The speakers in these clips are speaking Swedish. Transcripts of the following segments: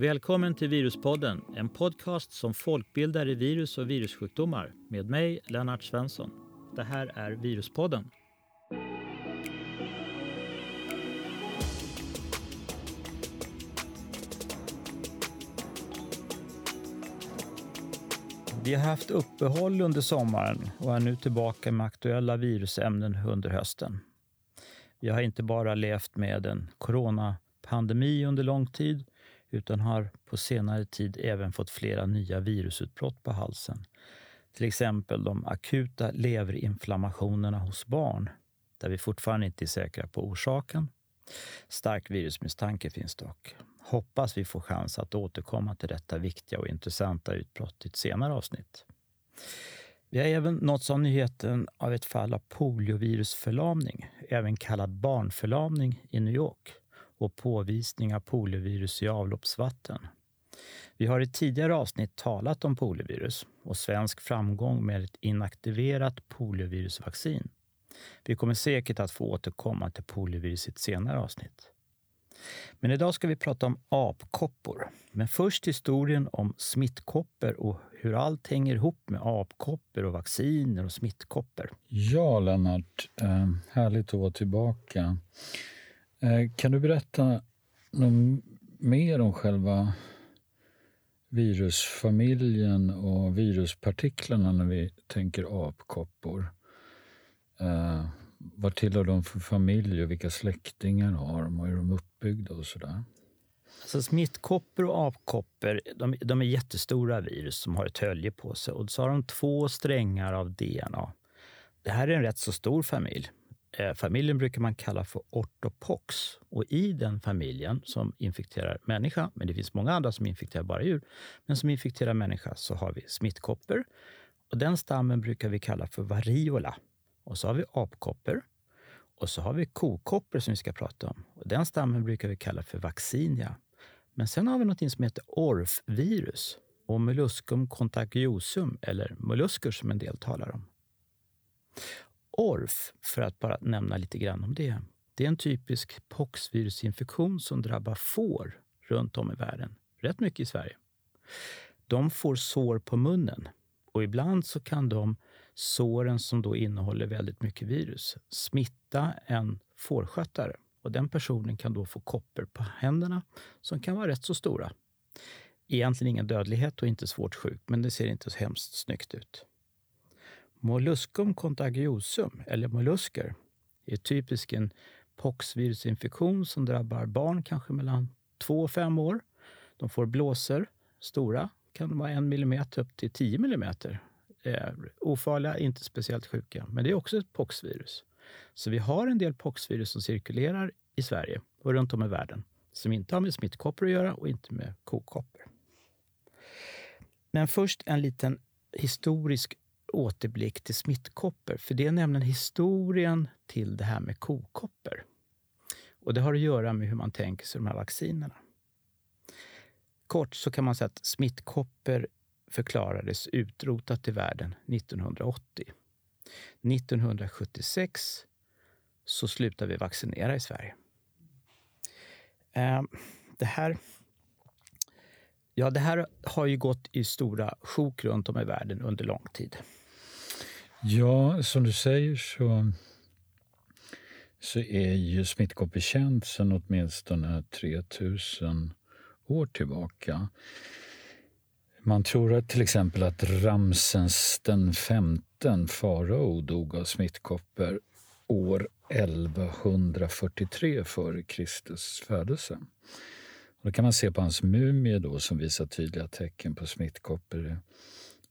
Välkommen till Viruspodden, en podcast som folkbildar i virus och virussjukdomar med mig, Lennart Svensson. Det här är Viruspodden. Vi har haft uppehåll under sommaren och är nu tillbaka med aktuella virusämnen under hösten. Vi har inte bara levt med en coronapandemi under lång tid utan har på senare tid även fått flera nya virusutbrott på halsen. Till exempel de akuta leverinflammationerna hos barn, där vi fortfarande inte är säkra på orsaken. Stark virusmisstanke finns dock. Hoppas vi får chans att återkomma till detta viktiga och intressanta utbrott i ett senare avsnitt. Vi har även nåtts av nyheten av ett fall av poliovirusförlamning, även kallad barnförlamning, i New York och påvisning av poliovirus i avloppsvatten. Vi har i tidigare avsnitt talat om poliovirus och svensk framgång med ett inaktiverat poliovirusvaccin. Vi kommer säkert att få återkomma till poliovirus i ett senare avsnitt. Men idag ska vi prata om apkoppor. Men först historien om smittkoppor och hur allt hänger ihop med apkoppor och vacciner och smittkoppor. Ja, Lennart. Eh, härligt att vara tillbaka. Eh, kan du berätta något mer om själva virusfamiljen och viruspartiklarna när vi tänker apkoppor? Eh, vad tillhör de för familj och vilka släktingar har de och hur är de uppbyggda och sådär? Alltså smittkoppor och apkoppor de, de är jättestora virus som har ett hölje på sig och så har de två strängar av DNA. Det här är en rätt så stor familj. Eh, familjen brukar man kalla för ortopox och i den familjen som infekterar människa, men det finns många andra som infekterar bara djur, men som infekterar människa så har vi smittkoppor och den stammen brukar vi kalla för variola. Och så har vi apkoppor och så har vi kokoppor som vi ska prata om. Och den stammen brukar vi kalla för vaccinia. Men sen har vi något som heter orfvirus och molluscum contagiosum, eller mollusker som en del talar om. Orf, för att bara nämna lite grann om det, det är en typisk poxvirusinfektion som drabbar får runt om i världen. Rätt mycket i Sverige. De får sår på munnen och ibland så kan de såren som då innehåller väldigt mycket virus smitta en fårskötare. Och den personen kan då få koppor på händerna som kan vara rätt så stora. Egentligen ingen dödlighet och inte svårt sjuk, men det ser inte så hemskt snyggt ut. Molluscum contagiosum, eller mollusker, är typiskt en poxvirusinfektion som drabbar barn kanske mellan 2 och 5 år. De får blåsor, stora, kan vara en millimeter upp till 10 millimeter. Eh, ofarliga, inte speciellt sjuka, men det är också ett poxvirus. Så vi har en del poxvirus som cirkulerar i Sverige och runt om i världen som inte har med smittkoppor att göra och inte med kokoppor. Men först en liten historisk återblick till smittkoppor, för det är nämligen historien till det här med kokoppor. Och det har att göra med hur man tänker sig de här vaccinerna. Kort så kan man säga att smittkoppor förklarades utrotat i världen 1980. 1976 så slutade vi vaccinera i Sverige. Ehm, det här, ja, det här har ju gått i stora sjok runt om i världen under lång tid. Ja, som du säger så, så är ju smittkoppor känt sedan åtminstone 3000 år tillbaka. Man tror att till exempel att Ramses den femten, farao, dog av smittkoppor år 1143 före Kristus födelse. Och då kan man se på hans mumie då som visar tydliga tecken på smittkoppor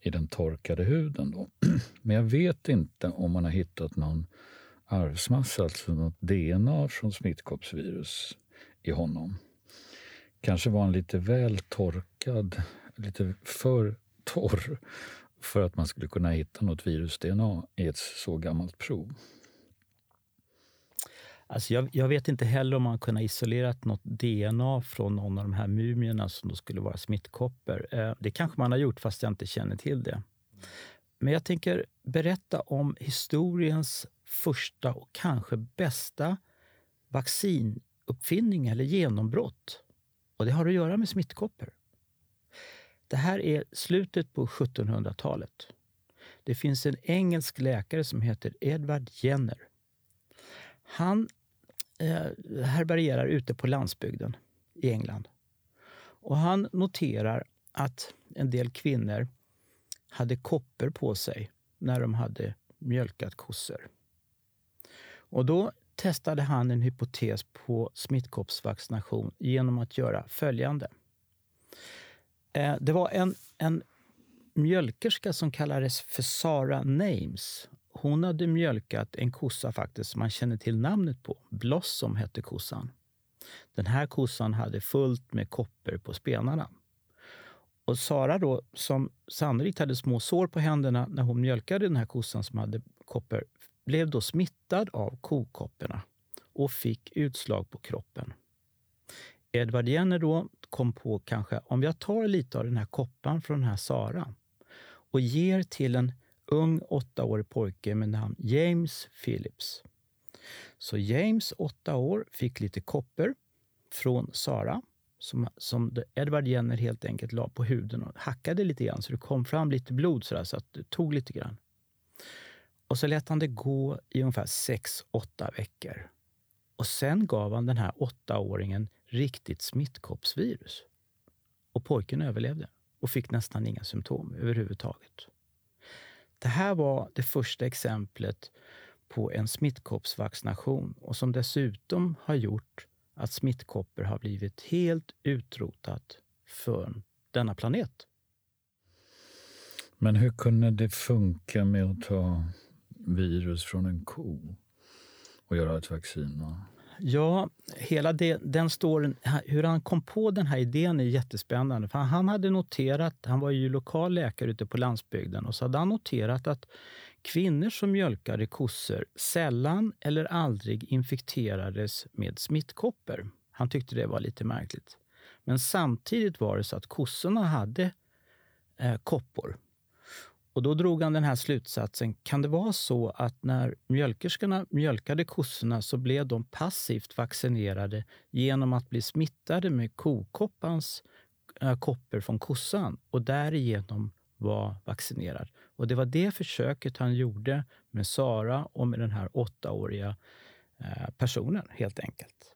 i den torkade huden. Då. Men jag vet inte om man har hittat någon arvsmassa, alltså något DNA från smittkoppsvirus i honom. Kanske var han lite väl torkad, lite för torr för att man skulle kunna hitta något virus-DNA i ett så gammalt prov. Alltså jag, jag, vet inte heller om man kunnat isolera något DNA från någon av de här mumierna som då skulle vara smittkoppor. Eh, det kanske man har gjort fast jag inte känner till det. Men jag tänker berätta om historiens första och kanske bästa vaccinuppfinning eller genombrott Och det har att göra med smittkoppor. Det här är slutet på 1700-talet. Det finns en engelsk läkare som heter Edward Jenner. Han eh, härbärgerar ute på landsbygden i England. Och han noterar att en del kvinnor hade koppor på sig när de hade mjölkat kossor. Och då testade han en hypotes på smittkoppsvaccination genom att göra följande. Eh, det var en, en mjölkerska som kallades för Sara Names. Hon hade mjölkat en kossa faktiskt som man känner till namnet på. Blossom hette kossan. Den här kossan hade fullt med koppor på spenarna. Och Sara då, som sannolikt hade små sår på händerna när hon mjölkade den här kossan som hade koppor, blev då smittad av kokopporna och fick utslag på kroppen. Edward Jenner då kom på kanske, om jag tar lite av den här koppan från den här Sara och ger till en ung åttaårig pojke med namn James Phillips. Så James, åtta år, fick lite koppor från Sara som, som Edward Jenner helt enkelt la på huden och hackade lite grann så det kom fram lite blod sådär, så att det tog lite grann. Och så lät han det gå i ungefär sex, åtta veckor. Och sen gav han den här åttaåringen riktigt smittkoppsvirus. Och pojken överlevde och fick nästan inga symptom överhuvudtaget. Det här var det första exemplet på en smittkoppsvaccination och som dessutom har gjort att smittkoppor har blivit helt utrotat för denna planet. Men hur kunde det funka med att ta virus från en ko och göra ett vaccin? Va? Ja, hela det, den storyn, hur han kom på den här idén är jättespännande. För han hade noterat, han var ju lokal läkare ute på landsbygden, och så hade han noterat att kvinnor som mjölkade kossor sällan eller aldrig infekterades med smittkoppor. Han tyckte det var lite märkligt. Men samtidigt var det så att kossorna hade eh, koppor. Och då drog han den här slutsatsen. Kan det vara så att när mjölkerskorna mjölkade kossorna så blev de passivt vaccinerade genom att bli smittade med kokoppans äh, koppor från kossan och därigenom var vaccinerad. Och det var det försöket han gjorde med Sara och med den här åttaåriga äh, personen, helt enkelt.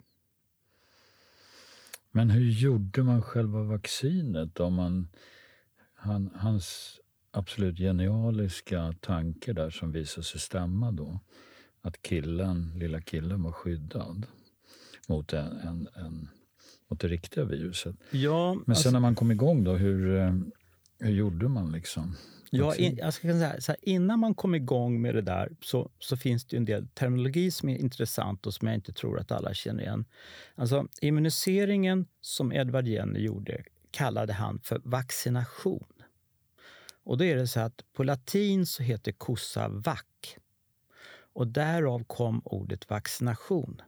Men hur gjorde man själva vaccinet? Om man, han, hans absolut genialiska tanke där som visade sig stämma då. Att killen, lilla killen var skyddad mot, en, en, en mot det riktiga viruset. Ja, Men sen alltså, när man kom igång då, hur, eh, hur gjorde man liksom? Ja, in, jag ska säga, så här, innan man kom igång med det där så, så finns det en del terminologi som är intressant och som jag inte tror att alla känner igen. Alltså, immuniseringen som Edward Jenner gjorde kallade han för vaccination. Och då är det så att på latin så heter kossa vac. Och därav kom ordet vaccination.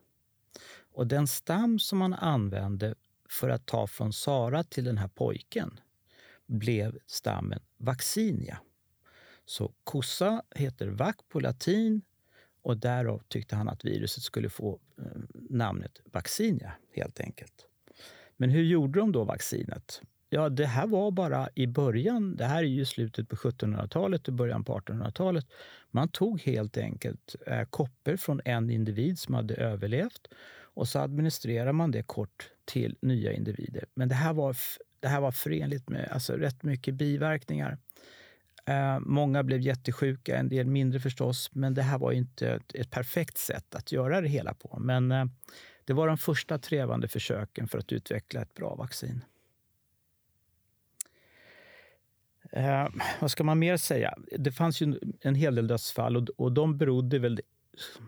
Och den stam som man använde för att ta från Sara till den här pojken blev stammen vaccinia. Så kossa heter vac på latin och därav tyckte han att viruset skulle få eh, namnet vaccinia helt enkelt. Men hur gjorde de då vaccinet? Ja, det här var bara i början. Det här är ju slutet på 1700-talet och början på 1800-talet. Man tog helt enkelt eh, koppor från en individ som hade överlevt och så administrerar man det kort till nya individer. Men det här var, det här var förenligt med alltså, rätt mycket biverkningar. Eh, många blev jättesjuka, en del mindre förstås, men det här var inte ett, ett perfekt sätt att göra det hela på. Men eh, det var de första trevande försöken för att utveckla ett bra vaccin. Eh, vad ska man mer säga? Det fanns ju en hel del dödsfall och, och de berodde väl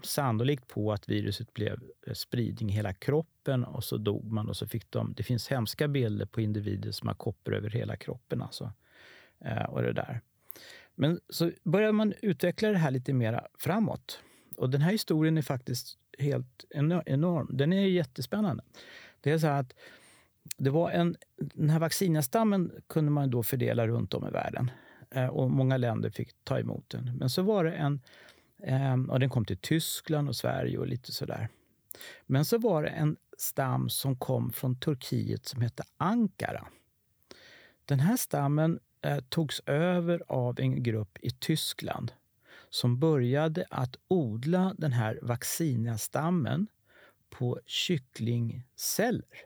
sannolikt på att viruset blev spridning i hela kroppen och så dog man och så fick de... Det finns hemska bilder på individer som har koppor över hela kroppen. Alltså. Eh, och det där. Men så började man utveckla det här lite mer framåt. Och den här historien är faktiskt helt enorm. Den är jättespännande. Det är så att det var en, den här vaccinastammen kunde man då fördela runt om i världen. Eh, och Många länder fick ta emot den. Men så var det en... Ehm, och den kom till Tyskland och Sverige och lite sådär. Men så var det en stam som kom från Turkiet som hette Ankara. Den här stammen eh, togs över av en grupp i Tyskland som började att odla den här Vacciniastammen på kycklingceller.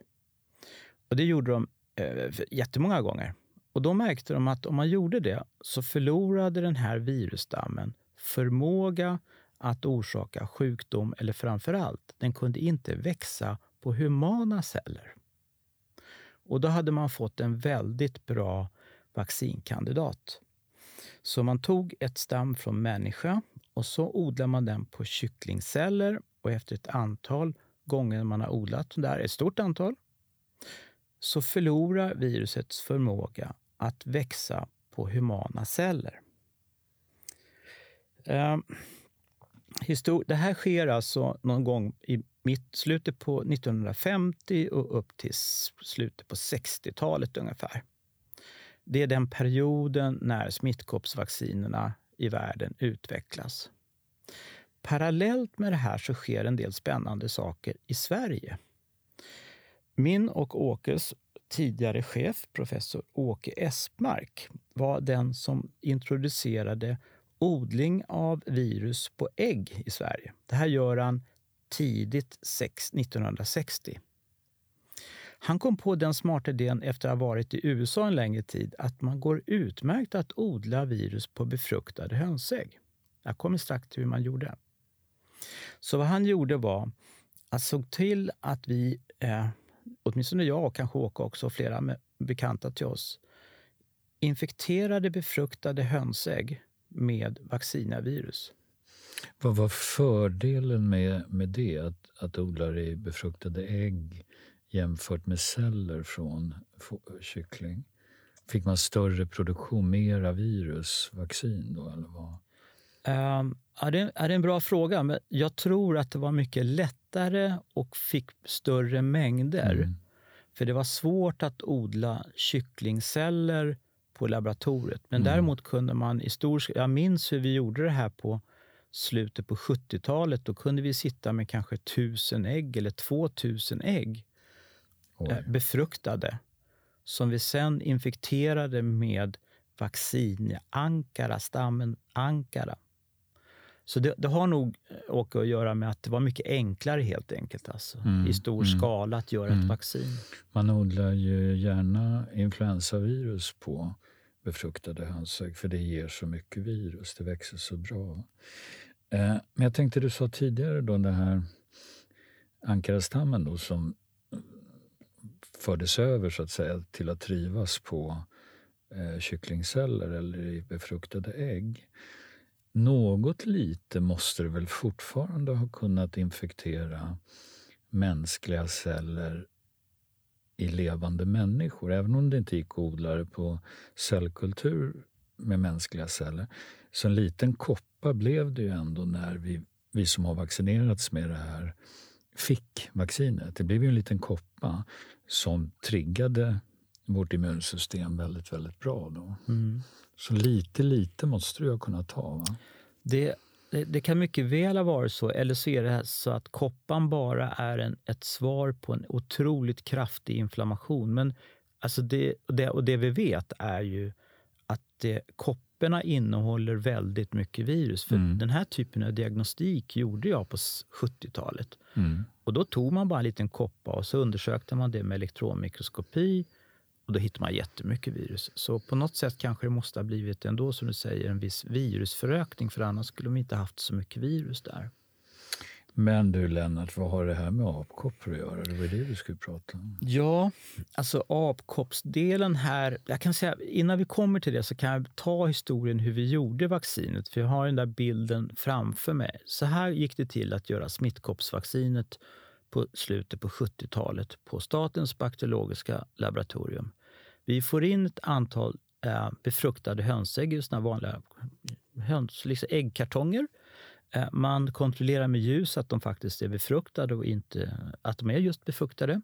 Och det gjorde de eh, jättemånga gånger. Och då märkte de att om man gjorde det så förlorade den här virusstammen förmåga att orsaka sjukdom eller framför allt, den kunde inte växa på humana celler. Och då hade man fått en väldigt bra vaccinkandidat. Så man tog ett stam från människa och så odlade man den på kycklingceller och efter ett antal gånger man har odlat där, ett stort antal, så förlorar virusets förmåga att växa på humana celler. Eh, det här sker alltså någon gång i mitt, slutet på 1950 och upp till slutet på 60-talet ungefär. Det är den perioden när smittkoppsvaccinerna i världen utvecklas. Parallellt med det här så sker en del spännande saker i Sverige. Min och Åkes tidigare chef, professor Åke Espmark, var den som introducerade odling av virus på ägg i Sverige. Det här gör han tidigt 1960. Han kom på den smarta idén efter att ha varit i USA en längre tid att man går utmärkt att odla virus på befruktade hönsägg. Jag kommer strax till hur man gjorde. Så vad han gjorde var att såg till att vi, eh, åtminstone jag och kanske Åke också och flera med, bekanta till oss, infekterade befruktade hönsägg med vaccinavirus. Vad var fördelen med, med det, att, att odla i befruktade ägg jämfört med celler från kyckling? Fick man större produktion, mera virusvaccin då? Eller vad? Um, ja, det, är en bra fråga. Men jag tror att det var mycket lättare och fick större mängder. Mm. För det var svårt att odla kycklingceller på laboratoriet. Men mm. däremot kunde man i stor... Jag minns hur vi gjorde det här på slutet på 70-talet. Då kunde vi sitta med kanske 1000 ägg eller 2000 ägg eh, befruktade som vi sen infekterade med vaccin Ankara, stammen Ankara. Så det, det har nog Åke att göra med att det var mycket enklare helt enkelt. Alltså, mm, I stor mm, skala att göra mm. ett vaccin. Man odlar ju gärna influensavirus på befruktade hönsägg för det ger så mycket virus, det växer så bra. Eh, men jag tänkte, du sa tidigare då den här ankarastammen då som fördes över så att säga till att trivas på eh, kycklingceller eller i befruktade ägg. Något lite måste det väl fortfarande ha kunnat infektera mänskliga celler i levande människor, även om det inte gick att odla det på cellkultur med mänskliga celler. Så en liten koppa blev det ju ändå när vi, vi som har vaccinerats med det här fick vaccinet. Det blev ju en liten koppa som triggade vårt immunsystem väldigt, väldigt bra. Då. Mm. Så lite, lite måste du ha kunnat ta. Va? Det, det, det, kan mycket väl ha varit så, eller så är det så att koppan bara är en, ett svar på en otroligt kraftig inflammation. Men alltså det, det, och det vi vet är ju att det, kopporna innehåller väldigt mycket virus. För mm. Den här typen av diagnostik gjorde jag på 70-talet. Mm. Och Då tog man bara en liten koppa och så undersökte man det med elektronmikroskopi och då hittar man jättemycket virus. Så på något sätt kanske det måste ha blivit ändå, som du säger, en viss virusförökning. För annars skulle de inte haft så mycket virus där. Men du Lennart, vad har det här med apkoppor att göra? Det var det vi skulle prata om. Ja, alltså apkoppsdelen här. Jag kan säga, innan vi kommer till det så kan jag ta historien hur vi gjorde vaccinet. För jag har den där bilden framför mig. Så här gick det till att göra smittkoppsvaccinet på slutet på 70-talet på Statens bakteriologiska laboratorium. Vi får in ett antal eh, befruktade hönsägg i såna vanliga höns, liksom äggkartonger. Eh, man kontrollerar med ljus att de faktiskt är befruktade och inte att de är just befruktade.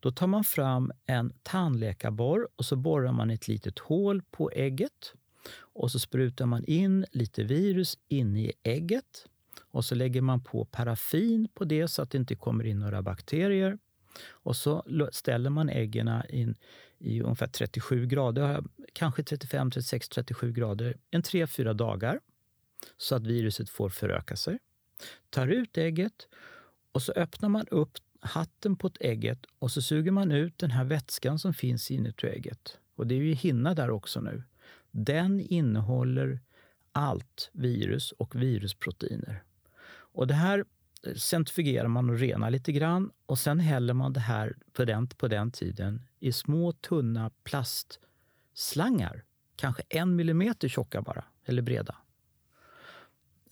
Då tar man fram en tandläkarborr och så borrar man ett litet hål på ägget. Och så sprutar man in lite virus in i ägget. Och så lägger man på paraffin på det så att det inte kommer in några bakterier. Och så ställer man äggen in i ungefär 37 grader, kanske 35, 36, 37 grader, en 3-4 dagar så att viruset får föröka sig. Tar ut ägget och så öppnar man upp hatten på ett ägget och så suger man ut den här vätskan som finns inuti ägget. Och det är ju hinna där också nu. Den innehåller allt virus och virusproteiner. Och det här eh, centrifugerar man och renar lite grann och sen häller man det här på den, på den tiden i små tunna plastslangar. Kanske en millimeter tjocka bara, eller breda.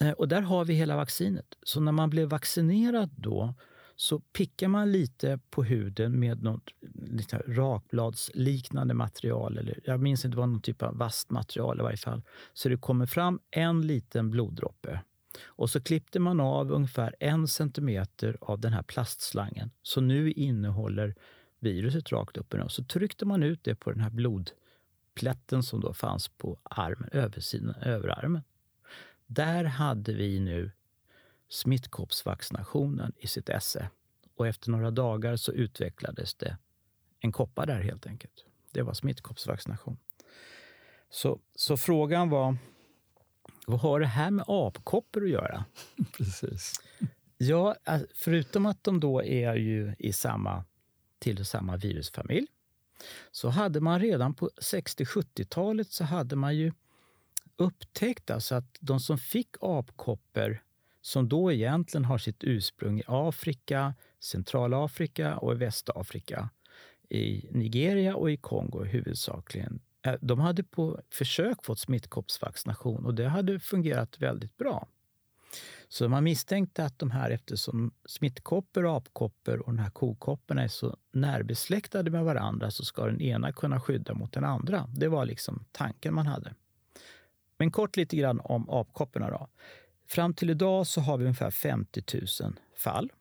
Eh, och där har vi hela vaccinet. Så när man blev vaccinerad då så pickar man lite på huden med något eh, lite rakbladsliknande material. Eller, jag minns inte, det var någon typ av vasst material i varje fall. Så det kommer fram en liten bloddroppe. Och så klippte man av ungefär en centimeter av den här plastslangen. Så nu innehåller viruset rakt upp och Så tryckte man ut det på den här blodplätten som då fanns på armen, översidan, överarmen. Där hade vi nu smittkoppsvaccinationen i sitt esse. Och efter några dagar så utvecklades det en koppa där helt enkelt. Det var smittkoppsvaccination. Så, så frågan var, vad har det här med apkoppor att göra? Precis. Ja, förutom att de då är ju i samma, till samma virusfamilj så hade man redan på 60-70-talet så hade man ju upptäckt alltså att de som fick apkoppor som då egentligen har sitt ursprung i Afrika, Centralafrika och i Västafrika. I Nigeria och i Kongo huvudsakligen. Eh, de hade på försök fått smittkoppsvaccination och det hade fungerat väldigt bra. Så man misstänkte att de här, eftersom smittkoppor, apkoppor och den här kokopporna är så närbesläktade med varandra så ska den ena kunna skydda mot den andra. Det var liksom tanken man hade. Men kort lite grann om apkopporna. Då. Fram till idag så har vi ungefär 50 000 fall.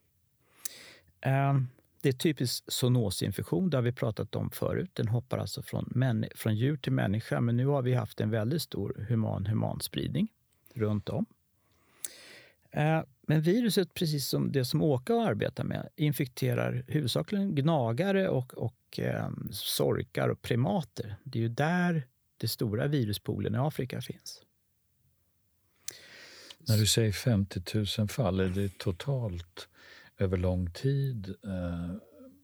Ehm, det är typisk zoonosinfektion, det har vi pratat om förut. Den hoppar alltså från, från djur till människa, men nu har vi haft en väldigt stor human humanspridning runt om. Eh, men viruset, precis som det som Åka arbetar med, infekterar huvudsakligen gnagare och, och eh, sorkar och primater. Det är ju där den stora viruspoolen i Afrika finns. När du säger 50 000 fall, är det totalt över lång tid eh,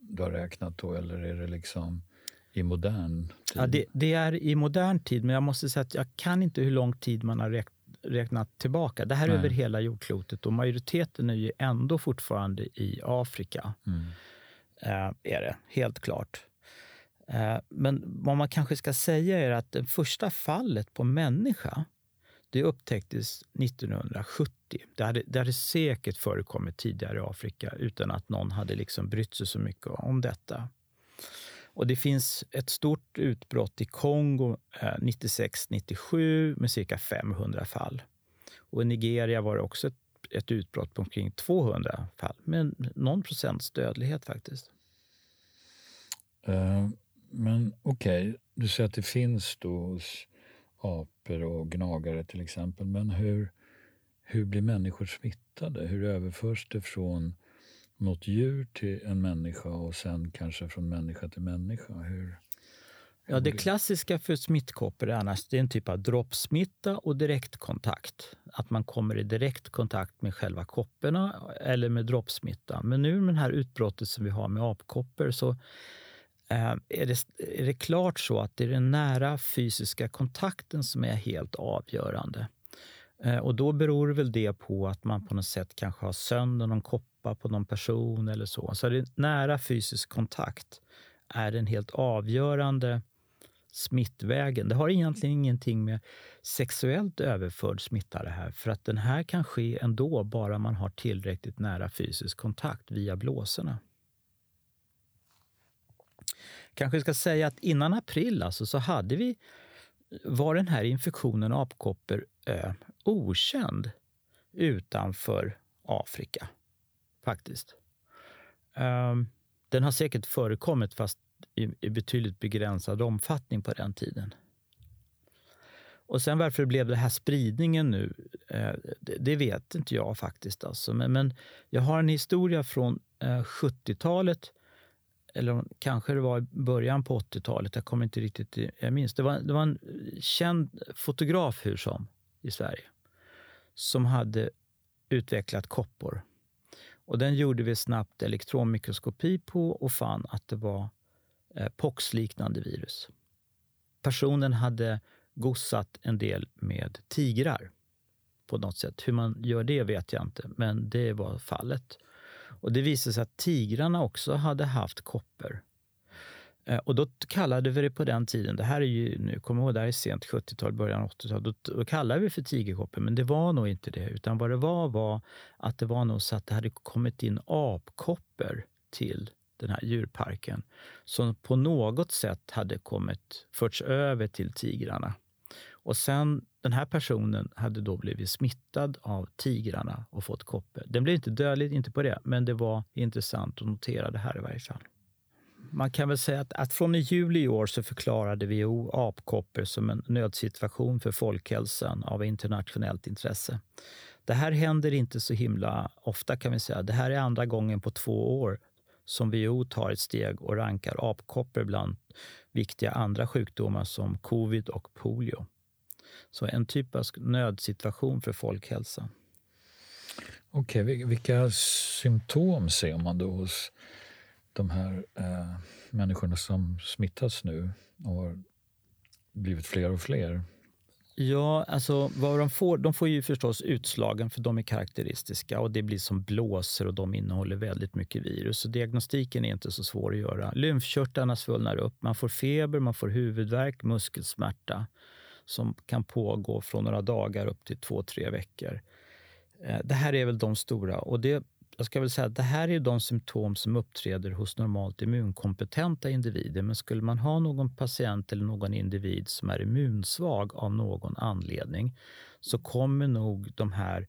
du har räknat då eller är det liksom i modern tid? Ja, det, det, är i modern tid, men jag måste säga att jag kan inte hur lång tid man har räknat, tillbaka. Det här är Nej. över hela jordklotet och majoriteten är ju ändå fortfarande i Afrika. Mm. Eh, är det, helt klart. Eh, men vad man kanske ska säga är att det första fallet på människa det upptäcktes 1970. Det hade, det hade säkert förekommit tidigare i Afrika utan att någon hade liksom brytt sig så mycket om detta. Och det finns ett stort utbrott i Kongo eh, 96-97 med cirka 500 fall. Och I Nigeria var det också ett, ett utbrott på omkring 200 fall med någon procents dödlighet faktiskt. Uh, men okej, okay. du säger att det finns då hos apor och gnagare till exempel. Men hur, hur blir människor smittade? Hur överförs det från något djur till en människa och sen kanske från människa till människa? Hur, Ja, det klassiska för smittkoppor är annars det är en typ av droppsmitta och direktkontakt. Att man kommer i direktkontakt med själva kopporna eller med droppsmitta. Men nu med det här utbrottet som vi har med apkoppor så Eh, är det, är det klart så att det är den nära fysiska kontakten som är helt avgörande. Eh, och då beror väl det på att man på något sätt kanske har sönder någon koppa på någon person eller så. Så det nära fysisk kontakt är den helt avgörande smittvägen. Det har egentligen ingenting med sexuellt överförd smitta det här, för att den här kan ske ändå bara man har tillräckligt nära fysisk kontakt via blåsorna kanske ska säga att innan april alltså, så hade vi, var den här infektionen apkoppor eh, okänd utanför Afrika. Faktiskt. Ehm, den har säkert förekommit, fast i, i, betydligt begränsad omfattning på den tiden. Och sen varför det blev den här spridningen nu, eh, det, vet inte jag faktiskt. Alltså. Men, men, jag har en historia från eh, 70-talet eller kanske det var i början på 80-talet, jag kommer inte riktigt jag minns. Det var, det var en känd fotograf hur som i Sverige som hade utvecklat koppor. Och den gjorde vi snabbt elektronmikroskopi på och fann att det var eh, poxliknande virus. Personen hade gossat en del med tigrar på något sätt. Hur man gör det vet jag inte, men det var fallet. Och Det visade sig att tigrarna också hade haft koppor. Eh, och då kallade vi det på den tiden, det här är ju nu, kommer ihåg, det här är sent 70-tal, början 80-tal, då, då kallade vi för tigerkoppor, men det var nog inte det. Utan vad det var var att det var nog så att det hade kommit in apkoppor till den här djurparken som på något sätt hade kommit, förts över till tigrarna. Och sen, den här personen hade då blivit smittad av tigrarna och fått koppor. Den blev inte dödlig, inte på det, men det var intressant att notera det här i varje fall. Man kan väl säga att, att från i juli i år så förklarade WHO apkoppor som en nödsituation för folkhälsan av internationellt intresse. Det här händer inte så himla ofta kan vi säga. Det här är andra gången på två år som WHO tar ett steg och rankar apkoppor bland viktiga andra sjukdomar som covid och polio. Så en typ av nödsituation för folkhälsan. Okej, okay, vilka symptom ser man då hos de här eh, människorna som smittas nu och har blivit fler och fler? Ja, alltså vad de får, de får ju förstås utslagen för de är karaktäristiska och det blir som blåser och de innehåller väldigt mycket virus. Så diagnostiken är inte så svår att göra. Lymfkörtlarna svullnar upp, man får feber, man får huvudvärk, muskelsmärta som kan pågå från några dagar upp till två, tre veckor. Eh, det här är väl de stora. Och det, jag ska väl säga att det här är de symptom som uppträder hos normalt immunkompetenta individer. Men skulle man ha någon patient eller någon individ som är immunsvag av någon anledning så kommer nog de här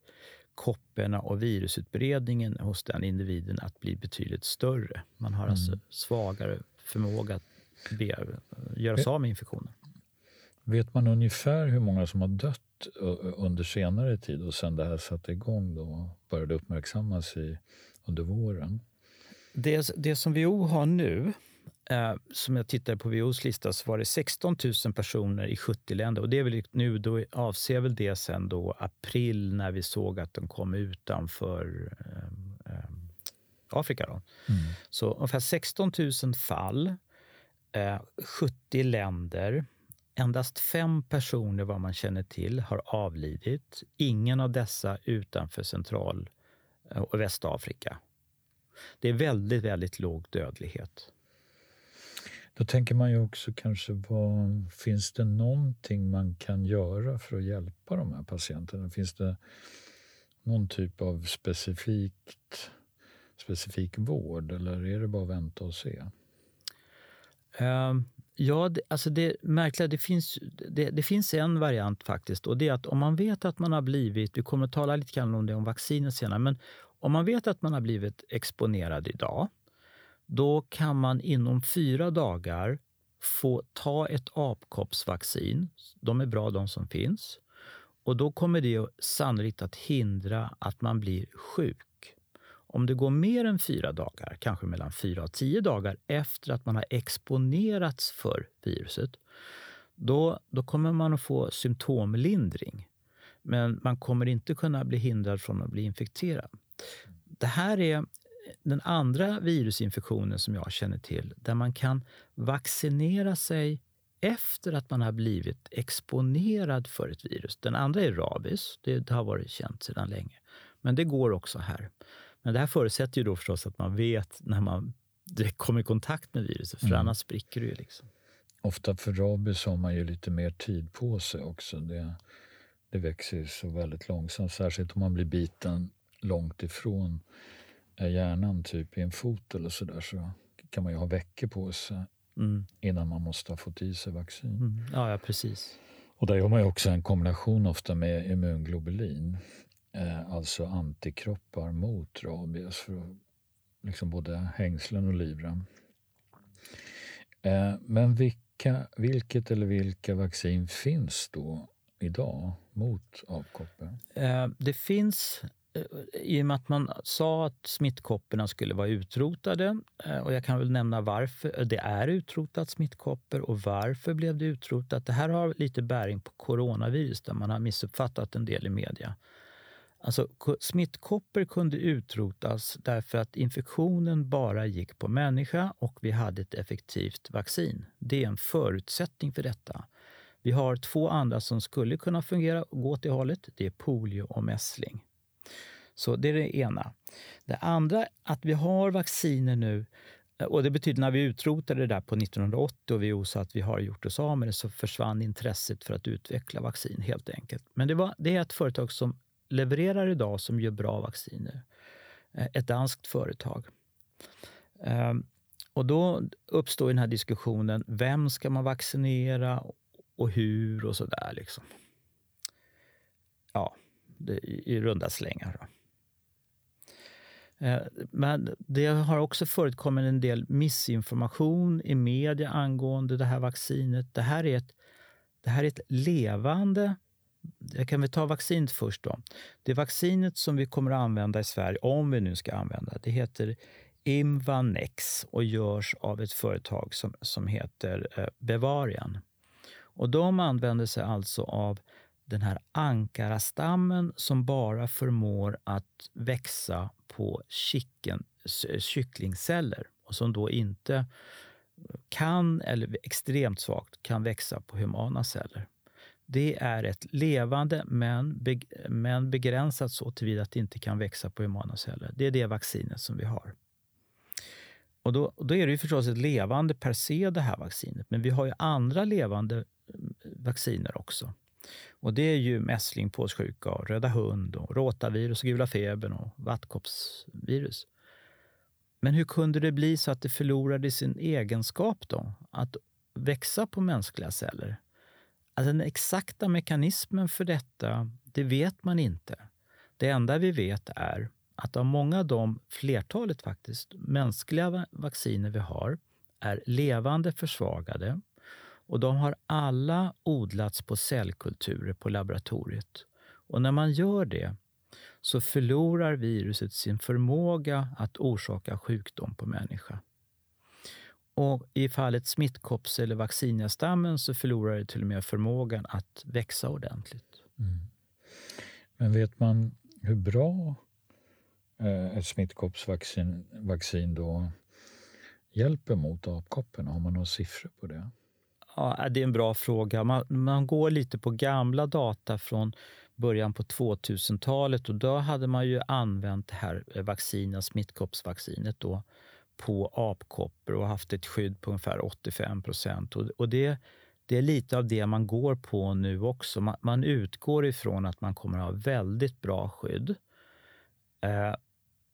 kopporna och virusutbredningen hos den individen att bli betydligt större. Man har alltså mm. alltså svagare förmåga att göra sig av med infektionen. Vet man ungefär hur många som har dött under senare tid och sen det här satte igång då och började uppmärksammas i, under våren? Det, det som WHO har nu, eh, som jag tittade på WHOs lista, så var det 16 000 personer i 70 länder. Och det är väl nu, då avser väl det sen då april när vi såg att de kom utanför eh, eh, Afrika. Då. Mm. Så ungefär 16 000 fall, 70 eh, länder. Endast fem personer vad man känner till har avlidit. Ingen av dessa utanför Central eh, och Västafrika. Det är väldigt, väldigt låg dödlighet. Då tänker man ju också kanske, vad, finns det någonting man kan göra för att hjälpa de här patienterna? Finns det någon typ av specifikt, specifik vård eller är det bara att vänta och se? Ja, det, alltså det märkliga, det finns, det, det, finns en variant faktiskt. Och det är att om man vet att man har blivit, vi kommer att tala lite grann om det om vaccinet senare, men om man vet att man har blivit exponerad idag, då kan man inom fyra dagar få ta ett apkoppsvaccin. De är bra de som finns. Och då kommer det sannolikt att hindra att man blir sjuk. Om det går mer än fyra dagar, kanske mellan fyra och tio dagar efter att man har exponerats för viruset, då, då kommer man att få symptomlindring. Men man kommer inte kunna bli hindrad från att bli infekterad. Det här är den andra virusinfektionen som jag känner till där man kan vaccinera sig efter att man har blivit exponerad för ett virus. Den andra är rabies. Det har varit känt sedan länge. Men det går också här. Men det här förutsätter ju då förstås att man vet när man kommer i kontakt med viruset, för mm. annars spricker det ju. Liksom. Ofta för rabies har man ju lite mer tid på sig också. Det, det växer ju så väldigt långsamt, särskilt om man blir biten långt ifrån eh, hjärnan, typ i en fot eller så där, så kan man ju ha veckor på sig mm. innan man måste ha fått i sig vaccin. Mm. Ja, ja, precis. Och där gör man ju också en kombination ofta med immunglobulin eh, alltså antikroppar mot rabies för liksom både hängslen och livrem. Eh, men vilka, vilket eller vilka vaccin finns då idag mot apkoppor? Eh, det finns eh, i och med att man sa att smittkopporna skulle vara utrotade, eh, och jag kan väl nämna varför eh, det är utrotat smittkoppor och varför blev det utrotat. Det här har lite bäring på coronavirus där man har missuppfattat en del i media. Alltså, smittkoppor kunde utrotas därför att infektionen bara gick på människa och vi hade ett effektivt vaccin. Det är en förutsättning för detta. Vi har två andra som skulle kunna fungera och gå till hållet. Det är polio och mässling. Så det är det ena. Det andra, att vi har vacciner nu eh, och det betyder när vi utrotade det där på 1980 och vi sa att vi har gjort oss av med det så försvann intresset för att utveckla vaccin helt enkelt. Men det, var, det är ett företag som levererar idag som gör bra vacciner. Eh, ett danskt företag. Ehm, och då uppstår den här diskussionen, vem ska man vaccinera och hur och så där. Liksom. Ja, det, i runda slängar. Då. Eh, men det har också förekommit en del missinformation i media angående det här vaccinet. Det här är ett, det här är ett levande... Jag kan väl ta vaccinet först. då. Det vaccinet som vi kommer att använda i Sverige, om vi nu ska använda, det heter Imvanex och görs av ett företag som, som heter eh, Bevarian. Och de använder sig alltså av den här ankarastammen som bara förmår att växa på chicken, kycklingceller och som då inte kan, eller extremt svagt, kan växa på humana celler. Det är ett levande men, be, men begränsat så tillvida att det inte kan växa på humana celler. Det är det vaccinet som vi har. Och då, då är det ju förstås ett levande per se, det här vaccinet. Men vi har ju andra levande eh, vacciner också. Och det är ju mässling, påssjuka, röda hund, och rotavirus, och gula febern och vattkoppsvirus. Men hur kunde det bli så att det förlorade sin egenskap då, att växa på mänskliga celler? Alltså den exakta mekanismen för detta, det vet man inte. Det enda vi vet är att av många av de, flertalet faktiskt, mänskliga vacciner vi har är levande försvagade och de har alla odlats på cellkulturer på laboratoriet. Och när man gör det så förlorar viruset sin förmåga att orsaka sjukdom på människa. Och I fallet smittkopps eller vaccinastammen så förlorar det till och med förmågan att växa ordentligt. Mm. Men vet man hur bra eh, ett smittkoppsvaccin vaccin då hjälper mot apkopporna? Har man några siffror på det? Ja, det är en bra fråga. Man, man går lite på gamla data från början på 2000-talet och då hade man ju använt det här vaccinet, smittkoppsvaccinet då, på apkoppor och haft ett skydd på ungefär 85 procent. Och, och det, det är lite av det man går på nu också. Man, man utgår ifrån att man kommer att ha väldigt bra skydd. Eh,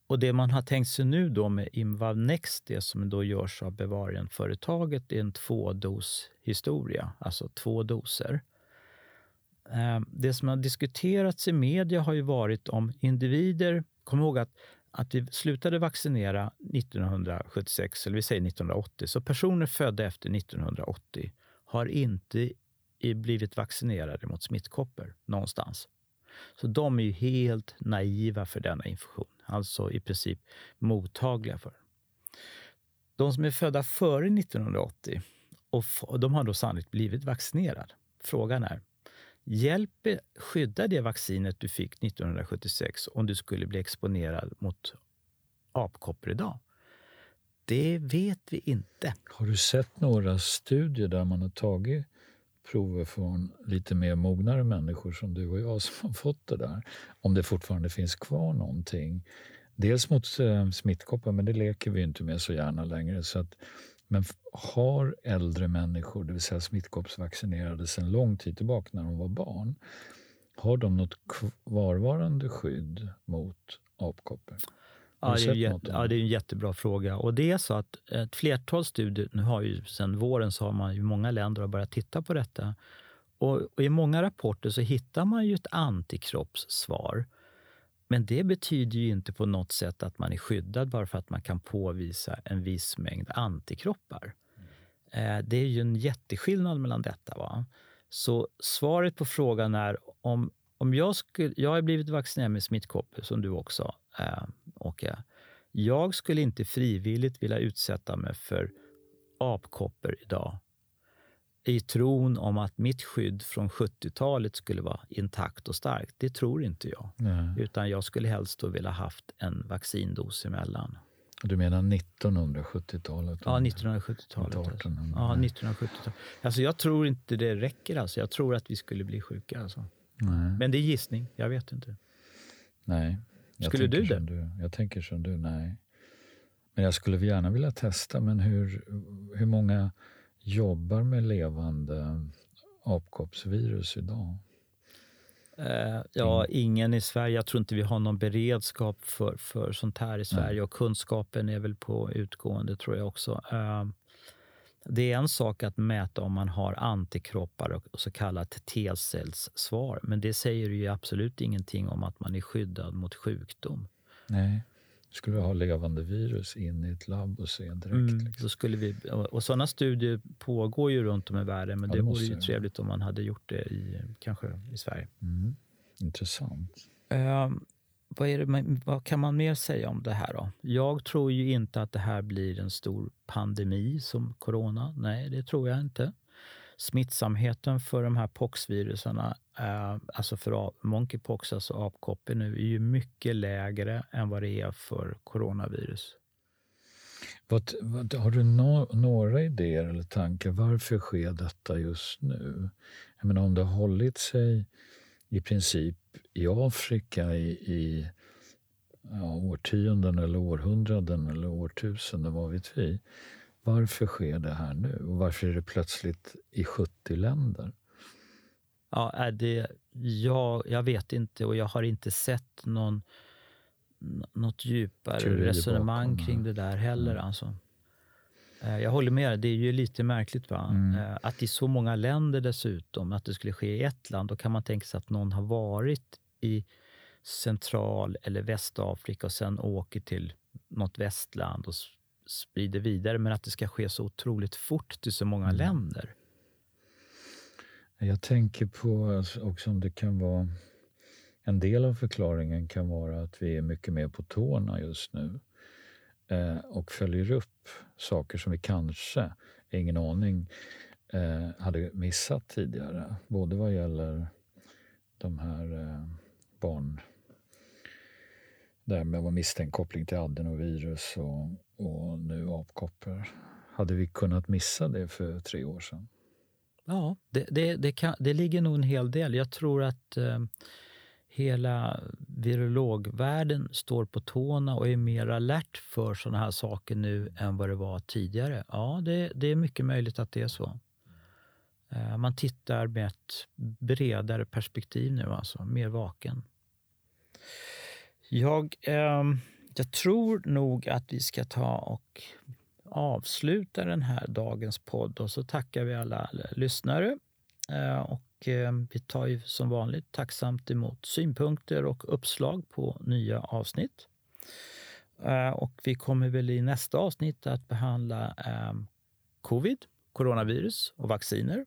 och det man har tänkt sig nu då med Imvav Next, det som då görs av Bevarienföretaget är en tvådoshistoria, alltså två doser. Eh, det som har diskuterats i media har ju varit om individer... Kom ihåg att, att vi slutade vaccinera 1976, eller vi säger 1980, så personer födda efter 1980 har inte blivit vaccinerade mot smittkoppor någonstans. Så de är ju helt naiva för denna infektion alltså i princip mottagliga för. De som är födda före 1980 och de har då sannolikt blivit vaccinerade. Frågan är, hjälper, skyddar det vaccinet du fick 1976 om du skulle bli exponerad mot apkoppor idag? Det vet vi inte. Har du sett några studier där man har tagit prover från lite mer mognare människor som du och jag som har fått det där. Om det fortfarande finns kvar någonting. Dels mot eh, smittkoppor, men det leker vi inte med så gärna längre. Så att, men har äldre människor, det vill säga smittkoppsvaccinerade sedan lång tid tillbaka när de var barn, har de något kvarvarande skydd mot apkoppor? Ja det, ja, det är en jättebra fråga. Och det är så att ett flertal studier, nu har ju sen våren så har man ju många länder har börjat titta på detta. Och, och, i många rapporter så hittar man ju ett antikroppssvar. Men det betyder ju inte på något sätt att man är skyddad bara för att man kan påvisa en viss mängd antikroppar. Mm. det är ju en jätteskillnad mellan detta. Va? Så svaret på frågan är om om jag skulle, jag har blivit vaccinerad med smittkoppor som du också, eh, Åke. Jag skulle inte frivilligt vilja utsätta mig för apkoppor idag i tron om att mitt skydd från 70-talet skulle vara intakt och starkt. Det tror inte jag. Nej. Utan jag skulle helst då vilja haft en vaccindos emellan. Du menar 1970-talet? Ja, 1970-talet. Alltså. Ja, 1970-talet. Alltså, jag tror inte det räcker. Alltså. Jag tror att vi skulle bli sjuka. Alltså. Men det är gissning. Jag vet inte. Nej. Skulle du det? Du. Jag tänker som du, nej. Men jag skulle gärna vilja testa. Men hur, hur många jobbar med levande apkoppsvirus idag? Uh, ja, ingen i Sverige. Jag tror inte vi har någon beredskap för, för sånt här i Sverige. Nej. Och kunskapen är väl på utgående, tror jag också. Uh, det är en sak att mäta om man har antikroppar och så kallat T-cellssvar. Men det säger ju absolut ingenting om att man är skyddad mot sjukdom. Nej. Skulle vi ha levande virus in i ett labb och se direkt? Mm, liksom. då skulle vi, och sådana studier pågår ju runt om i världen, men ja, det, det vore ju trevligt om man hade gjort det i, kanske i Sverige. Mm. Intressant. Uh, vad, det, vad kan man mer säga om det här då? Jag tror ju inte att det här blir en stor pandemi som corona. Nej, det tror jag inte. Smittsamheten för de här poxviruserna, eh, alltså för monkeypox, alltså apkoppor nu, är ju mycket lägre än vad det är för coronavirus. Vad, vad, har du no, några idéer eller tankar? Varför sker detta just nu? Jag menar, om det har hållit sig i princip i Afrika i, i ja, årtionden eller århundraden eller årtusenden, vad vet vi? Varför sker det här nu? Och varför är det plötsligt i 70 länder? Ja, det, ja, jag vet inte och jag har inte sett någon, något djupare Teori resonemang bakom, kring det där heller. Mm. Alltså. Eh, jag håller med, det är ju lite märkligt va? Mm. Eh, att i så många länder dessutom, att det skulle ske i ett land, då kan man tänka sig att någon har varit i Central eller Västafrika och sen åker till något västland och sprider vidare, men att det ska ske så otroligt fort till så många mm. länder. Jag tänker på också om det kan vara... En del av förklaringen kan vara att vi är mycket mer på tårna just nu eh, och följer upp saker som vi kanske, ingen aning, eh, hade missat tidigare. Både vad gäller de här eh, barn där med var misstänkt koppling till adenovirus och, och nu apkoppor. Hade vi kunnat missa det för tre år sedan? Ja, det, det, det, kan, det ligger nog en hel del. Jag tror att eh, hela virologvärlden står på tårna och är mer alert för såna här saker nu än vad det var tidigare. Ja, det, det är mycket möjligt att det är så. Eh, man tittar med ett bredare perspektiv nu, alltså mer vaken. Jag, eh, jag tror nog att vi ska ta och avsluta den här dagens podd och så tackar vi alla lyssnare. Eh, och eh, vi tar ju som vanligt tacksamt emot synpunkter och uppslag på nya avsnitt. Eh, och vi kommer väl i nästa avsnitt att behandla covid, coronavirus och vacciner.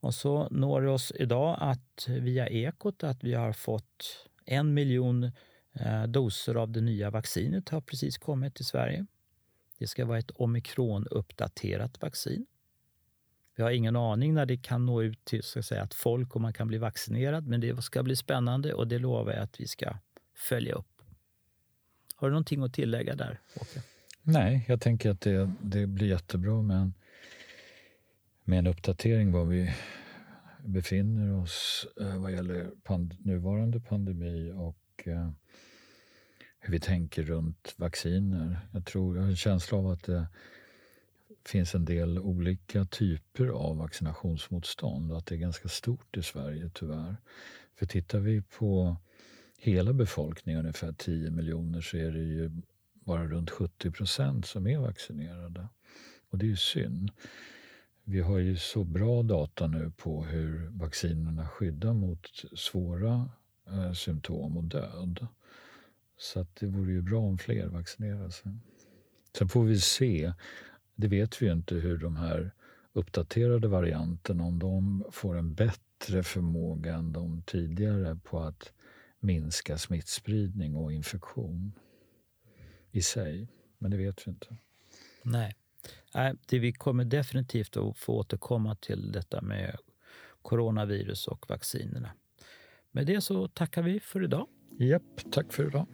Och så når det oss idag att via Ekot att vi har fått en miljon Eh, doser av det nya vaccinet har precis kommit till Sverige. Det ska vara ett omikron-uppdaterat vaccin. Vi har ingen aning när det kan nå ut till så att, säga, att folk och man kan bli vaccinerad, men det ska bli spännande och det lovar jag att vi ska följa upp. Har du någonting att tillägga där, Åke? Nej, jag tänker att det, det blir jättebra med en, med en uppdatering var vi befinner oss eh, vad gäller pand nuvarande pandemi och Eh, hur vi tänker runt vacciner. Jag, tror, jag har en känsla av att det finns en del olika typer av vaccinationsmotstånd och att det är ganska stort i Sverige tyvärr. För tittar vi på hela befolkningen, ungefär 10 miljoner, så är det ju bara runt 70 procent som är vaccinerade. Och det är ju synd. Vi har ju så bra data nu på hur vaccinerna skyddar mot svåra eh, symptom och död. Så att det vore ju bra om fler vaccinerade sig. Sen får vi se, det vet vi ju inte hur de här uppdaterade varianterna, om de får en bättre bättre förmåga än de tidigare på att minska smittspridning och infektion i sig. Men det vet vi inte. Nej. Nej, det vi kommer definitivt att få återkomma till detta med coronavirus och vaccinerna. Med det så tackar vi för idag. Japp, tack för idag.